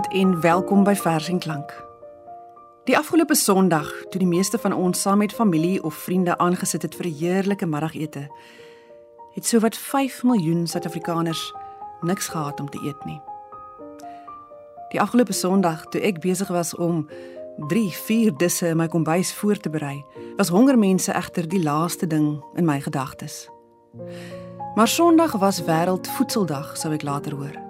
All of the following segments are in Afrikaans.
Goeienaand en welkom by Vers en Klank. Die afgelope Sondag, toe die meeste van ons saam met familie of vriende aangesit het vir 'n heerlike middagete, het sowat 5 miljoen Suid-Afrikaners niks gehad om te eet nie. Die afgelope Sondag, toe ek besig was om 3, 4 disse in my kombuis voor te berei, was hongermense egter die laaste ding in my gedagtes. Maar Sondag was wêreldvoedseldag, sou ek later hoor.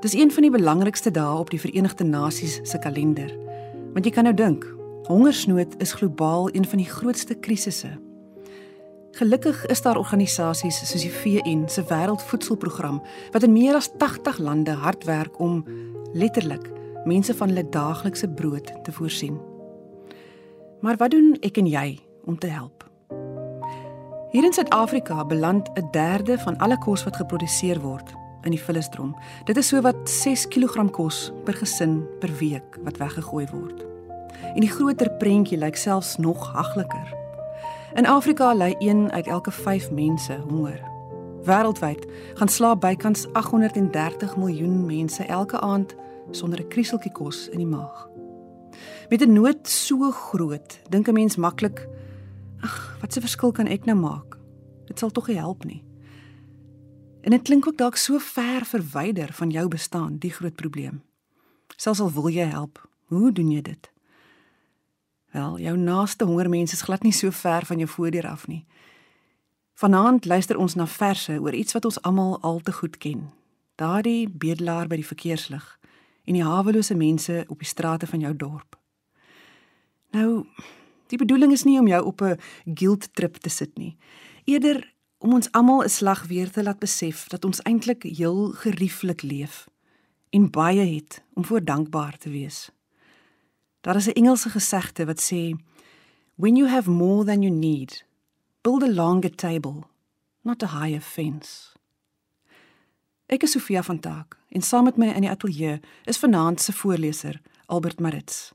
Dis een van die belangrikste dae op die Verenigde Nasies se kalender. Want jy kan nou dink, hongersnood is globaal een van die grootste krisisse. Gelukkig is daar organisasies soos die VN se Wêreldvoedselprogram wat in meer as 80 lande hard werk om letterlik mense van hulle daaglikse brood te voorsien. Maar wat doen ek en jy om te help? Hier in Suid-Afrika beland 'n derde van alle kos wat geproduseer word in die vullisdrom. Dit is so wat 6 kg kos per gesin per week wat weggegooi word. En die groter prentjie lyk selfs nog hagliker. In Afrika ly 1 uit elke 5 mense honger. Wêreldwyd gaan slaap bykans 830 miljoen mense elke aand sonder 'n krieseltjie kos in die maag. Met 'n nood so groot, dink 'n mens maklik, ag, wat 'n verskil kan ek nou maak? Dit sal tog nie help nie. En dit klink ook dalk so ver verwyder van jou bestaan, die groot probleem. Selfs al wil jy help, hoe doen jy dit? Wel, jou naaste hongermense is glad nie so ver van jou voordeur af nie. Vanaand luister ons na verse oor iets wat ons almal al te goed ken. Daardie bedelaar by die verkeerslig en die hawelose mense op die strate van jou dorp. Nou, die bedoeling is nie om jou op 'n guilt trip te sit nie. Eerder om ons almal 'n slag weer te laat besef dat ons eintlik heel gerieflik leef en baie het om voor dankbaar te wees. Daar is 'n Engelse gesegde wat sê when you have more than you need build a longer table not a higher fence. Ek is Sofia van Taak en saam met my in die ateljee is vanaand se voorleser Albert Maritz.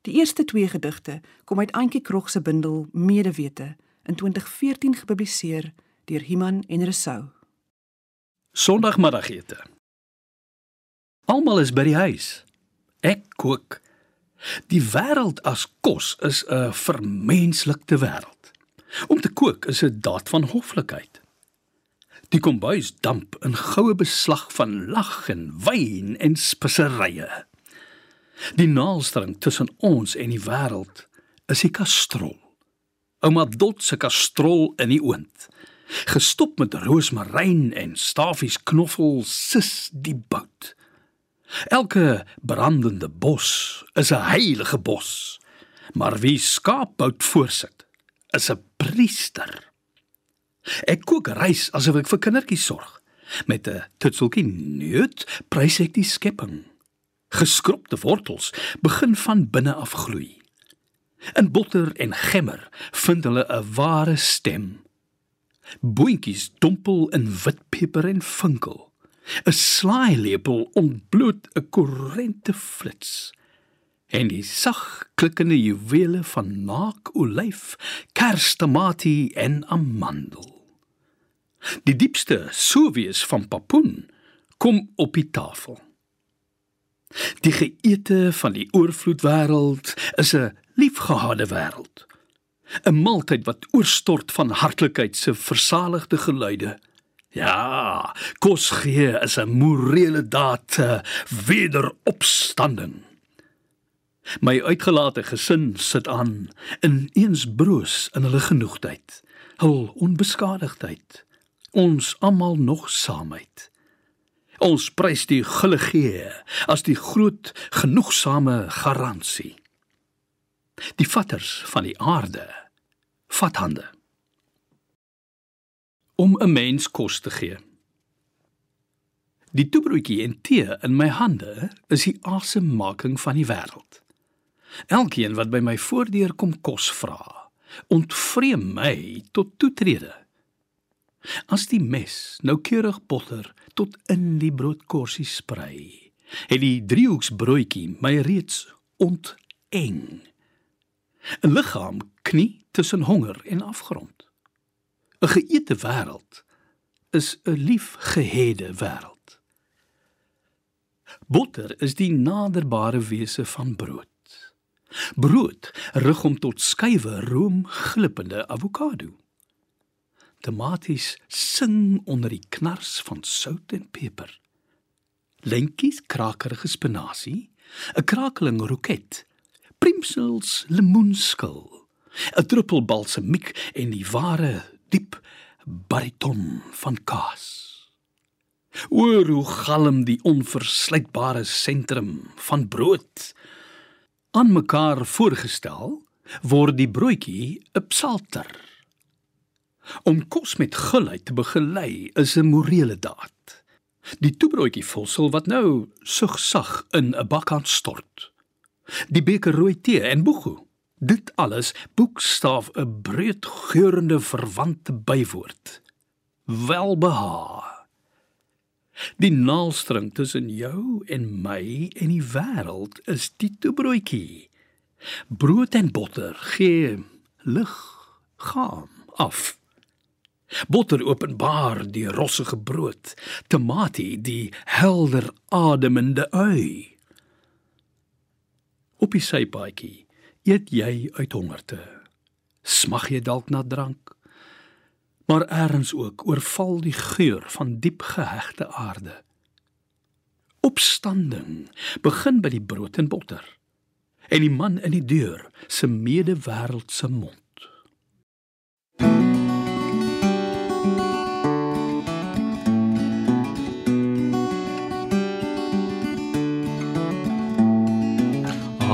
Die eerste twee gedigte kom uit Antjie Krog se bundel Medewete in 2014 gepubliseer deur Himan en Resou. Sondagmiddagete. Almal is by die huis. Ek kook. Die wêreld as kos is 'n vermenslikte wêreld. Om te kook is 'n daad van hoflikheid. Die kombuis damp in goue beslag van lag en wyn en speserye. Die naalstring tussen ons en die wêreld is die kastrol. Ouma Dot se kastrol in die oond gestop met roosmaryn en stafies knoffel sis die bout. Elke brandende bos is 'n heilige bos, maar wie skaapbout voorsit, is 'n priester. Ek kook rys asof ek vir kindertjies sorg. Met 'n tutseltjie neut prys ek die skepping. Geskropte wortels begin van binne af gloei. In botter en gemmer vind hulle 'n ware stem. Boontjies dompel in witpeper en vinkel. 'n Slaailepel ontbloot 'n korrente flits. En die sag klikkende juwele van naak olyf, kerstamatie en amandel. Die diepste souwees van papoen kom op die tafel. Die geëte van die oorvloedwêreld is 'n liefgehade wêreld. 'n maaltyd wat oorstort van hartlikheid se versaligde geluide. Ja, kos gee is 'n morele daad, wederopstanding. My uitgelate gesin sit aan in eens broos in hulle genoegdheid, hul onbeskadigdheid, ons almal nog saamheid. Ons prys die gulle gee as die groot genoegsame garansie. Die vatters van die aarde vat hande om 'n mens kos te gee. Die toebroodjie en tee in my hande is die asemmaking van die wêreld. Elkeen wat by my voordeur kom kos vra, ontvreem my tot toetrede. As die mes noukeurig botter tot in die broodkorsie sprei, het die driehoeksbroodjie my reeds onteng. 'n Liggaam knie tussen honger en afgrond. 'n Geëte wêreld is 'n liefgehede wêreld. Botter is die naderbare wese van brood. Brood rig hom tot skywe room glippende avokado. Tomaties sing onder die knars van sout en peper. Lentjies krakerige spinasie, 'n krakeling roket, primsels lemoenskil, 'n druppel balsamiek en die ware diep bariton van kaas. Oor hoe galm die onverslytbare sentrum van brood aan mekaar voorgestel word die broodjie 'n psalter. Om kos met gulheid te begelei is 'n morele daad. Die toebroodjie volsel wat nou sugsag in 'n bak aan stort. Die beker rooi tee en boegoe. Dit alles boekstaaf 'n breedgeurende verwante bywoord. Welbehae. Die naalstring tussen jou en my en die wêreld is die toebroodjie. Brood en botter gee lig gaam af. Botter openbaar die rossige brood, tomatie die helder ademende ui. Op die sypaadjie eet jy uit hongerte. Smag jy dalk na drank? maar eers ook oorval die geur van diep gehegte aarde. Opstanding begin by die brood en botter en die man in die deur se medewêreldse mond.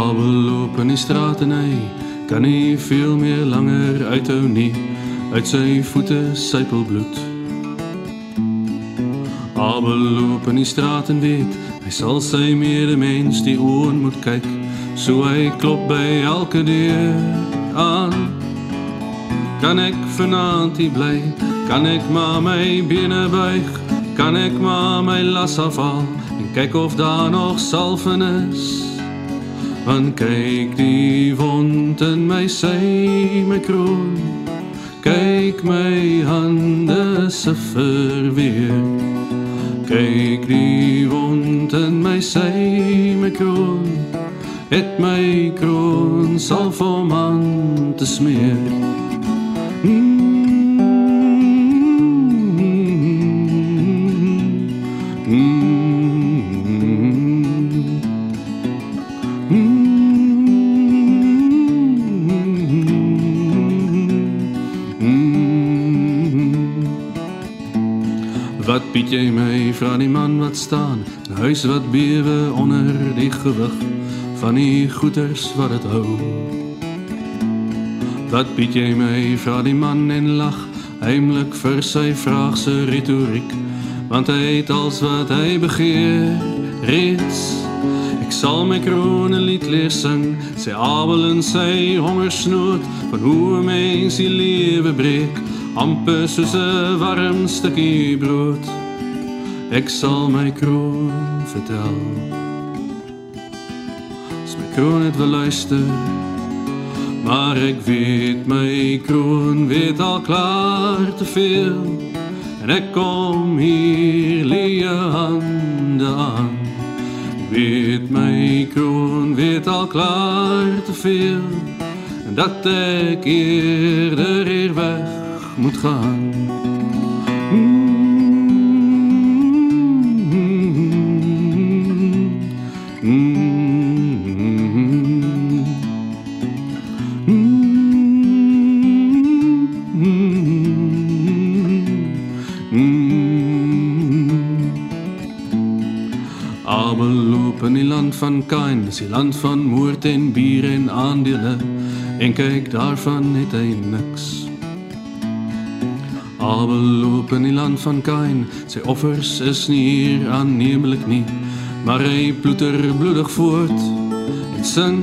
Abel loop in die straat en hy kan nie veel meer langer uithou nie uit sy voete sypel bloed. Abel loop in die straat en weet, hy sal sy medemens die oë moet kyk, so hy klop by elke deur aan. Kan ek vanaand hier bly? Kan ek maar my bene buig? Kan ek maar my las afhaal en kyk of daar nog salven is? Want kyk die wond in my sy my kroon Kyk my hande se verweer. Kyk die wond in my sy my kroon. Het my kroon sal vir man te smeer. Mm. Piet jy my vra die man wat staan, 'n huis wat bewe onder die gewig van die goeders wat dit hou. Wat piet jy my vra die man en lag, heimlik vir sy vraag se retoriek, want hy het als wat hy begeer reeds. Ek sal my krone lied leer sing, sy Abel en sy hongersnood, van hoe 'n mens die lewe breek amper 'n warm stukkie brood. Ek sal my kroon vertel. As my kroon het wil luister, maar ek weet my kroon weet al klaar te veel. En ek kom hier leë hande aan. Ek weet my kroon weet al klaar te veel. En dat ek eerder hier weg moet gaan. Abel loop in die land van Kain, dis die land van moord en bier en aandele. En kyk daarvan het hy niks. Abel loop in die land van Kain, sy offers is nie hier aanneemlik nie, maar hy ploeter bloedig voort en sing.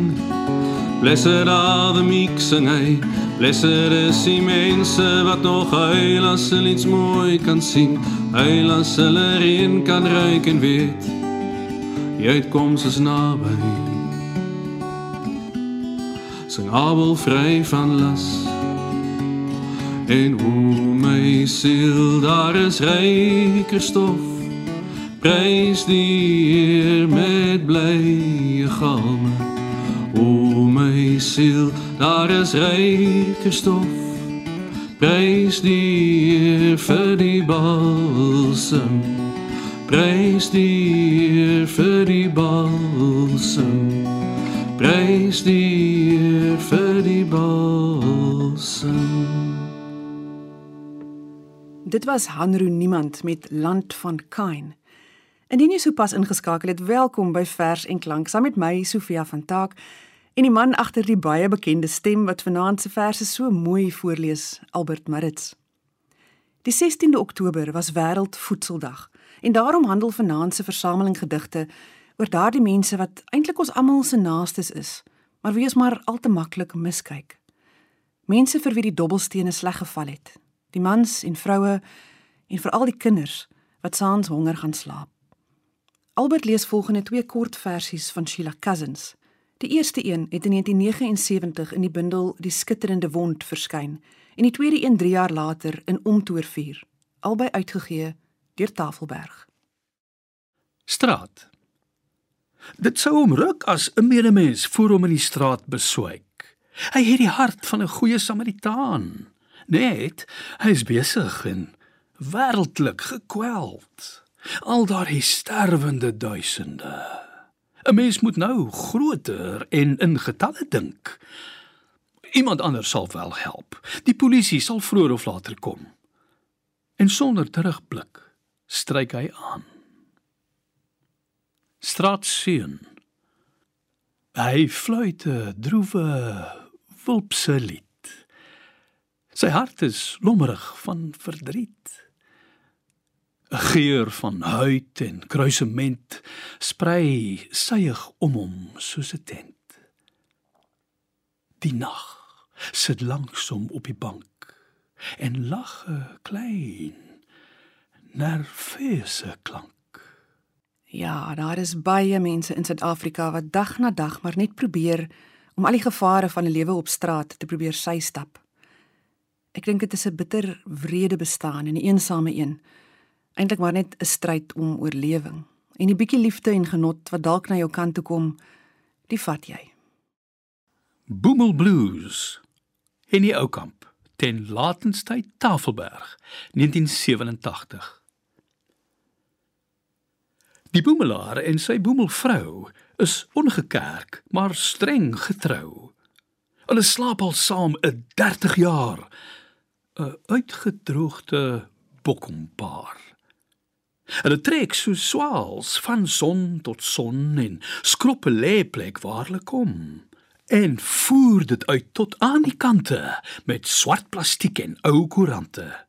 Blessed are the meek, sing hy, blessed is die mense wat nog huil as hulle iets mooi kan sien, huil as hulle reen kan ruik en weet, die uitkomst is nabij. Sing Abel vry van las, en hoe my siel daar is ryker stof Prys die Heer met blye galme. O my siel, daar is ryke stof. Prys die Heer vir die balsem. Prys die Heer vir die balsem. Prys die Heer vir die balsem. Dit was Hanro Niemand met Land van Kain. Indien jy sopas ingeskakel het, welkom by Vers en Klank saam met my Sofia van Taak en die man agter die baie bekende stem wat vanaand se verse so mooi voorlees, Albert Maritz. Die 16de Oktober was Wêreldvoedseldag en daarom handel vanaand se versameling gedigte oor daardie mense wat eintlik ons almal se naastes is, maar wie ons maar al te maklik miskyk. Mense vir wie die dobbelstene sleg geval het. Die mans en vroue en veral die kinders wat saans honger gaan slaap. Albert lees volgende twee kort versies van Sheila Cousins. Die eerste een het in 1979 in die bundel Die skitterende wond verskyn en die tweede een 3 jaar later in Omtoor 4, albei uitgegee deur Tafelberg. Straat. Dit sou hom ruk as 'n medemens voor hom in die straat beswyk. Hy het die hart van 'n goeie Samaritaan. Net, hy is besig en wêreldlik gekweld. Al daardie sterwende duisende. 'n Mens moet nou groter en in getalle dink. Iemand anders sal wel help. Die polisie sal vroeër of later kom. En sonder terugblik stryk hy aan. Straatseun. Hy fluit 'n droewe wulpse lied. Sy hart is lommerig van verdriet. 'n Geur van huid en kruisement sprei suig om hom soos 'n tent. Die nag sit langsom op die bank en lag 'n klein nerveuse klank. Ja, daar is baie mense in Suid-Afrika wat dag na dag maar net probeer om al die gevare van 'n lewe op straat te probeer sy stap. Ek dink dit is 'n bitter wrede bestaan en 'n eensame een. Eintlik maar net 'n stryd om oorlewing. En die bietjie liefde en genot wat dalk na jou kant toe kom, die vat jy. Boemel Blues. Henny Oukamp, ten Latenstyd Tafelberg, 1987. Die boemelaar en sy boemelvrou is ongekerk, maar streng getrou. Hulle slaap al saam 'n 30 jaar. 'n Uitgedroogde bokkompaar. Hulle trek so swaals van son tot son en skroppe lêplek waar hulle kom en voer dit uit tot aan die kante met swart plastiek en ou koerante.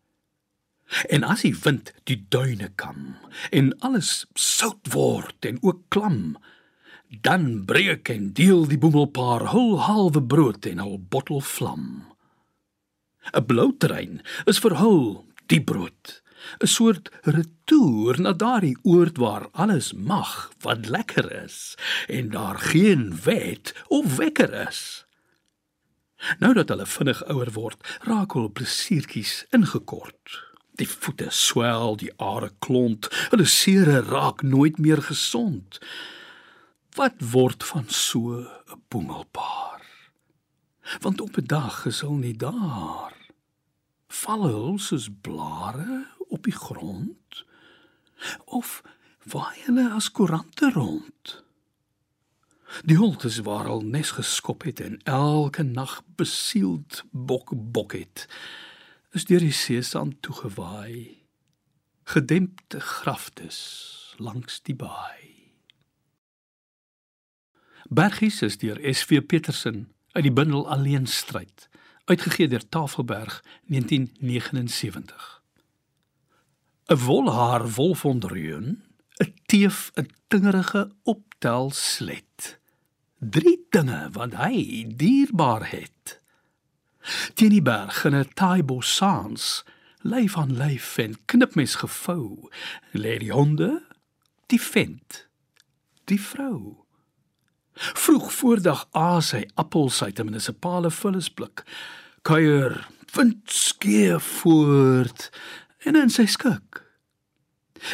En as die wind die duine kam en alles sout word en ook klam, dan breek en deel die boemelpaar hul halwe brood en hul bottel vlam. 'n Blou trein is vir hul die brood, 'n soort retour na daardie oord waar alles mag wat lekker is en daar geen wet of wekker is. Nou dat hulle vinnig ouer word, raak hul plesiertjies ingekort. Die voete swel, die are klont, hulle sere raak nooit meer gesond. Wat word van so 'n boemelpaar? Want op 'n dag is hulle nie daar. Val hulle soos blare op die grond of waai hulle as koerante rond? Die holtes waar al nes geskop het en elke nag besield bok bok het is deur die seesand toegewaai gedempte graftes langs die baai Bergies is deur SV Petersen uit die bundel Alleen stryd uitgegee deur Tafelberg 1979 'n wolhaar wolfondreun 'n teef 'n tingerige optel slet drie dinge wat hy dierbaar het. Teen die berg in 'n taai bossans lyf aan lyf en knipmes gevou lê die honde die vent die vrou vroeg voordag aas hy appels uit 'n munisipale vullisblik kuier vind skeef voort en in sy skik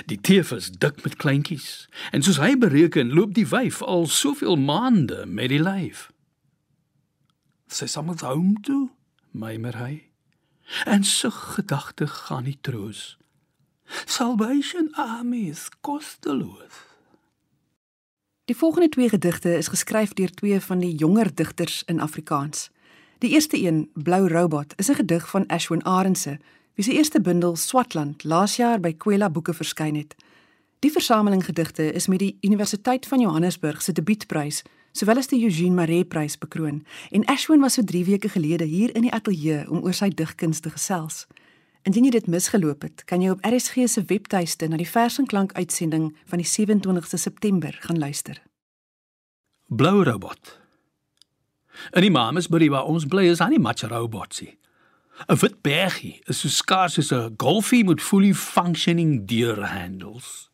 Die teef is dik met kleintjies en soos hy bereken, loop die wyf al soveel maande met die lyf. Sy sal met hom toe, mymer hy. En sy gedagte gaan nie troos. Salvation Army is kosteloos. Die volgende twee gedigte is geskryf deur twee van die jonger digters in Afrikaans. Die eerste een, Blou Robot, is 'n gedig van Ashwin Arendse, wie se eerste bundel Swatland laas jaar by Kwela Boeke verskyn het. Die versameling gedigte is met die Universiteit van Johannesburg se debuutprys, sowel as die Eugene Maree prys bekroon, en Ashwin was so 3 weke gelede hier in die ateljee om oor sy digkuns te gesels. Indien jy dit misgeloop het, kan jy op RSG se webtuiste na die vers en klank uitsending van die 27ste September gaan luister. Blou robot. En die mamas by waar ons bly is aan die match robotsie. 'n Wit bergie is so skaars soos 'n golfie met fully functioning deur handles.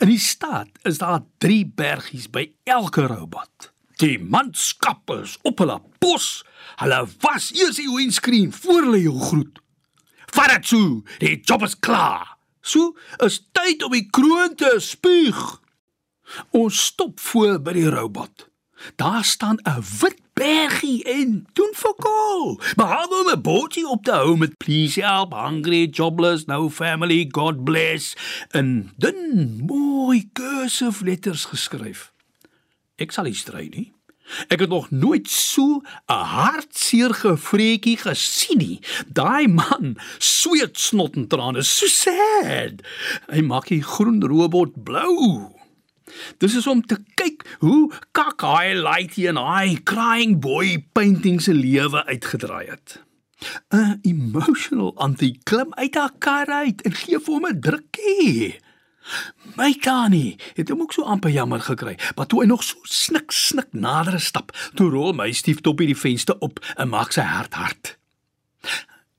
In die stad is daar 3 bergies by elke robot. Die manskap is op hulle pos. Hulle was eers die windscreen voor hulle jou groet. Vat dit so, die job is klaar. So is tyd om die kroon te spuug. Ons stop voor by die robot. Daar staan 'n wit bergie en doen fokol. Behalwe om 'n bootjie op te hou met please help hungry jobless no family god bless en dun mooi cursive letters geskryf. Ek sal nie stry nie. Ek het nog nooit so 'n hartseer gevreetjie gesien nie. Daai man sweet snot en trane, so sad. Hy maak die groen robot blou. Dis is om te kyk hoe kak hy lighty en hy crying boy painting se lewe uitgedraai het. 'n Emotional auntie klim uit haar kar uit en gee vir hom 'n drukkie. My Kani het hom ook so amper jammer gekry, maar toe hy nog so snik snik nader stap, toe rol my stief top hierdie venster op en maak sy hart hard.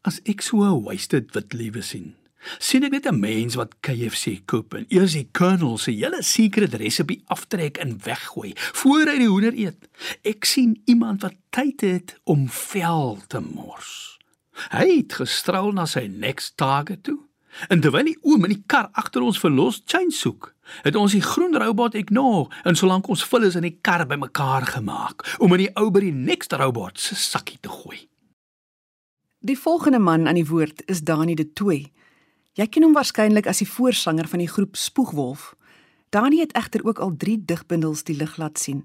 As ek so 'n wasted wit liewe sien, sien ek net 'n mens wat KFC koop en eers die kernel se hele secret resepie aftrek en weggooi voor hy die hoender eet. Ek sien iemand wat tyd het om vel te mors. Hy het gestraal na sy next target toe En terwyl die oom in die kar agter ons verlos chain soek, het ons die groen robot ignore en solank ons vul is in die kar bymekaar gemaak om in die ou by die next robot se sakkie te gooi. Die volgende man aan die woord is Dani de Tooi. Jy ken hom waarskynlik as die voorsanger van die groep Spoegwolf. Dani het egter ook al 3 digbundels die lig laat sien.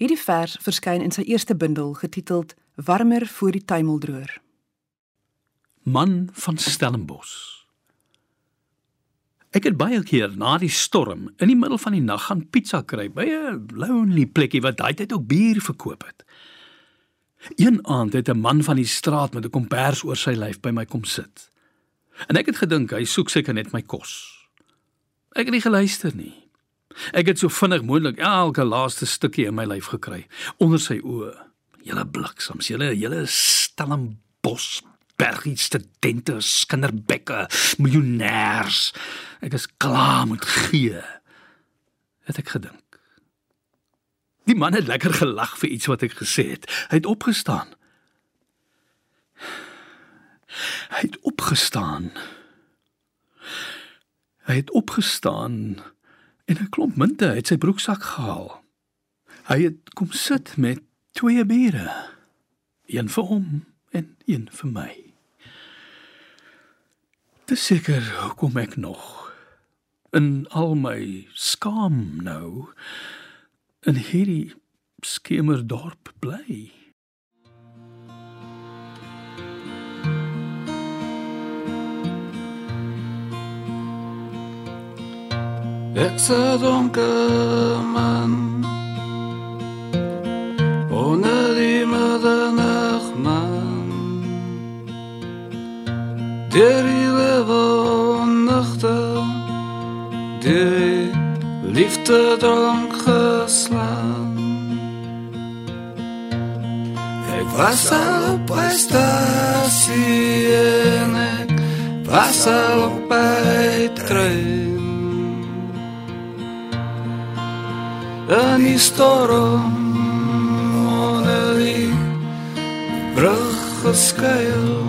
Hierdie vers verskyn in sy eerste bundel getiteld Warmer voor die tuimeldroër. Man van Stellenbosch Ek het baie keer na die storm in die middel van die nag gaan pizza kry by 'n lonely plekkie wat daai tyd ook bier verkoop het. Een aand het 'n man van die straat met 'n kompers oor sy lyf by my kom sit. En ek het gedink hy soek seker net my kos. Ek het nie geluister nie. Ek het so vinnig moontlik elke laaste stukkie in my lyf gekry onder sy oë. Julle bliksems, julle julle Stellenbosch bergie studente, kinderbekke, miljonêers. Ek is klaar met gee. Het ek gedink. Die man het lekker gelag vir iets wat ek gesê het. Hy het opgestaan. Hy het opgestaan. Hy het opgestaan en 'n klomp munte uit sy broeksak gehaal. Hy het kom sit met twee biere. Een vir hom en een vir my. Dis seker hoekom ek nog in al my skaam nou in hierdie skemerdorp bly. Ek sê donker man Onder die middernacht man liefde drank geslaan. Ik was al op bij statie en ik was al op bij trein. En die storm onder die brug geskuil.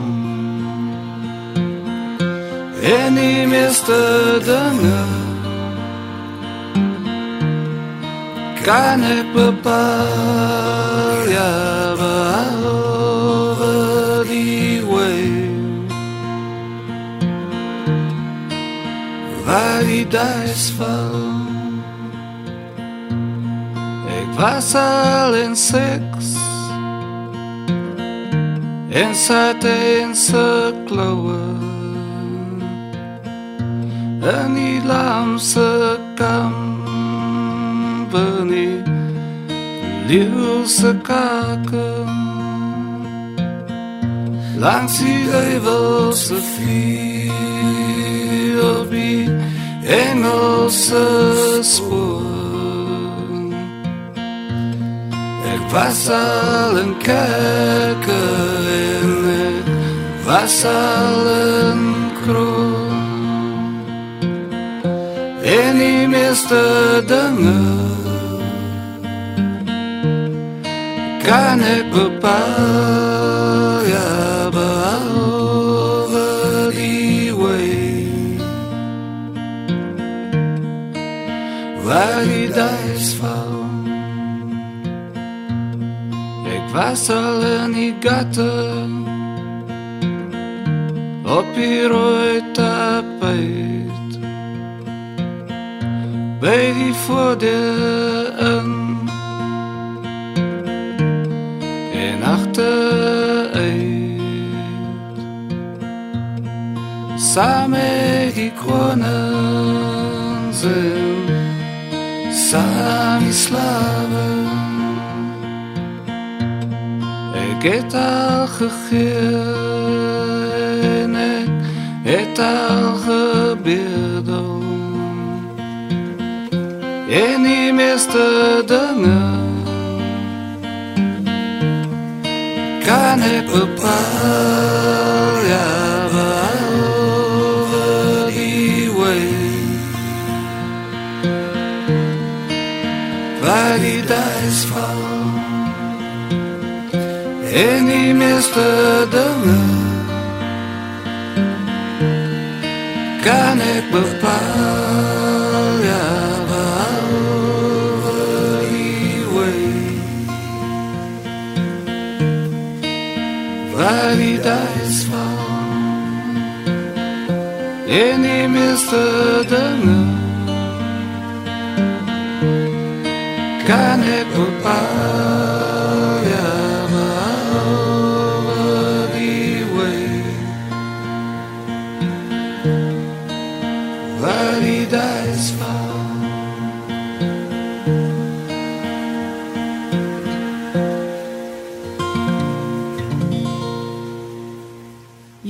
En die meeste dinge kan ek bepaal ja behalwe die way waar die dice val ek was al in seks. En sat in se kloue en die lamse company liefse kaken langs die duivelse vierbie Engelse spoor Ek was al in kerke en ek was al in kroon En die meeste dinge kan ek bepaal ja behalwe die way waar die dice val ek was al in op die rooi die Samen die kronen zijn, samen slaven. Ik het al gegeven, ik het al gebeden. En die meeste dingen kan ik bepaal, en die meeste dingen kan ik bepaal, ja, behalve die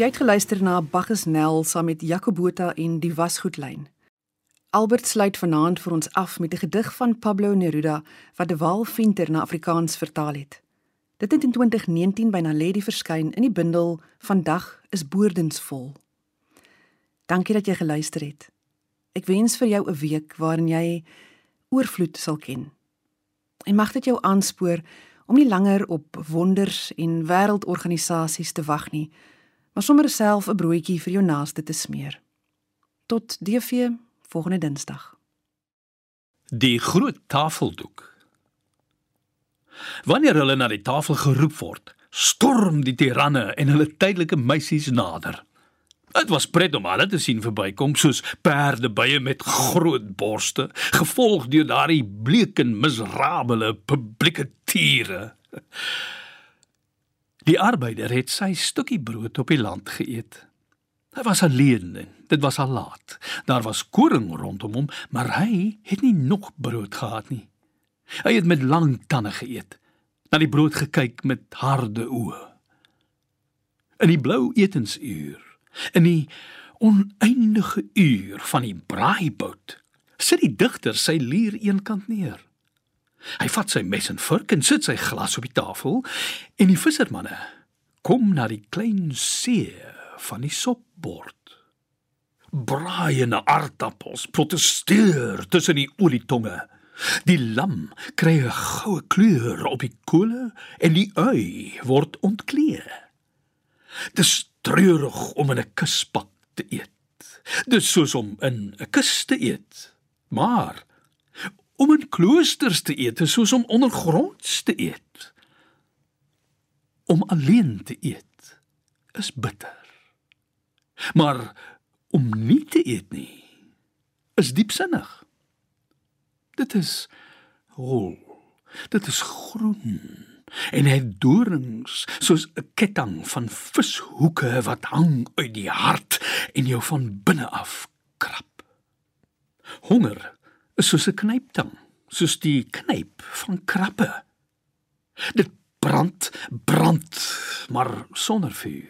Jy het geluister na Bacchus Nel saam met Jacobota en die Wasgoedlyn. Albert sluit vanaand vir ons af met 'n gedig van Pablo Neruda wat De Waal Venter na Afrikaans vertaal het. Dit het in 2019 by Naledi verskyn in die bundel Vandag is boordensvol. Dankie dat jy geluister het. Ek wens vir jou 'n week waarin jy oorvloed sal ken. En mag dit jou aanspoor om nie langer op wonders en wêreldorganisasies te wag nie, maar sommer self 'n broodjie vir jou naaste te smeer. Tot DV volgende Dinsdag. Die groot tafeldoek. Wanneer hulle na die tafel geroep word, storm die tiranne en hulle tydelike meisies nader. Dit was pret om hulle te sien verbykom soos perdebye met groot borste, gevolg deur daardie bleek en miserabele publieke tiere. Die arbeider het sy stukkie brood op die land geëet. Hy was alleen en dit was al laat. Daar was koring rondom hom, maar hy het nie nog brood gehad nie. Hy het met lang tande geëet, na die brood gekyk met harde oë. In die blou etensuur, in die oneindige uur van die braaibout, sit die digter sy lier eenkant neer. Hy vat sy mes en vork en sit sy glas op die tafel en die vissermanne kom na die klein see van die sopbord. Braaiende aardappels protesteer tussen die olietonge. Die lam kry 'n goue kleur op die kolle en die ui word ontklee. Dis treurig om in 'n kuspak te eet. Dis soos om in 'n kus te eet. Maar om in kloosters te eet is soos om ondergronds te eet. Om alleen te eet is bitter. Maar om nie te eet nie is diepsinnig. Dit is hol. Dit is groen en het dorings soos 'n ketting van vishoeke wat hang uit die hart en jou van binne af krap. Honger is soos 'n knyptang, soos die knyp van krappe. Dit brand, brand, maar sonder vuur.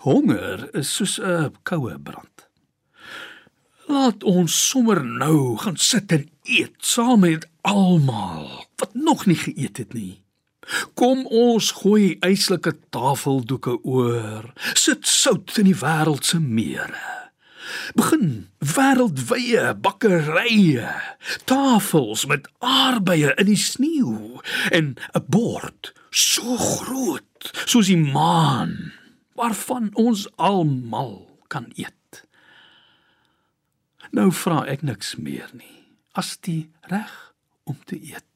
Honger is soos 'n koue brand. Laat ons sommer nou gaan sit en eet saam met almal wat nog nie geëet het nie. Kom ons gooi eislike tafeldoeke oor. Sit sout in die wêreld se meere. Begin wêreldwye bakkerye, tafels met aardbeie in die sneeu en 'n bord so groot soos die maan waarvan ons almal kan eet. Nou vra ek niks meer nie as die reg om te eet.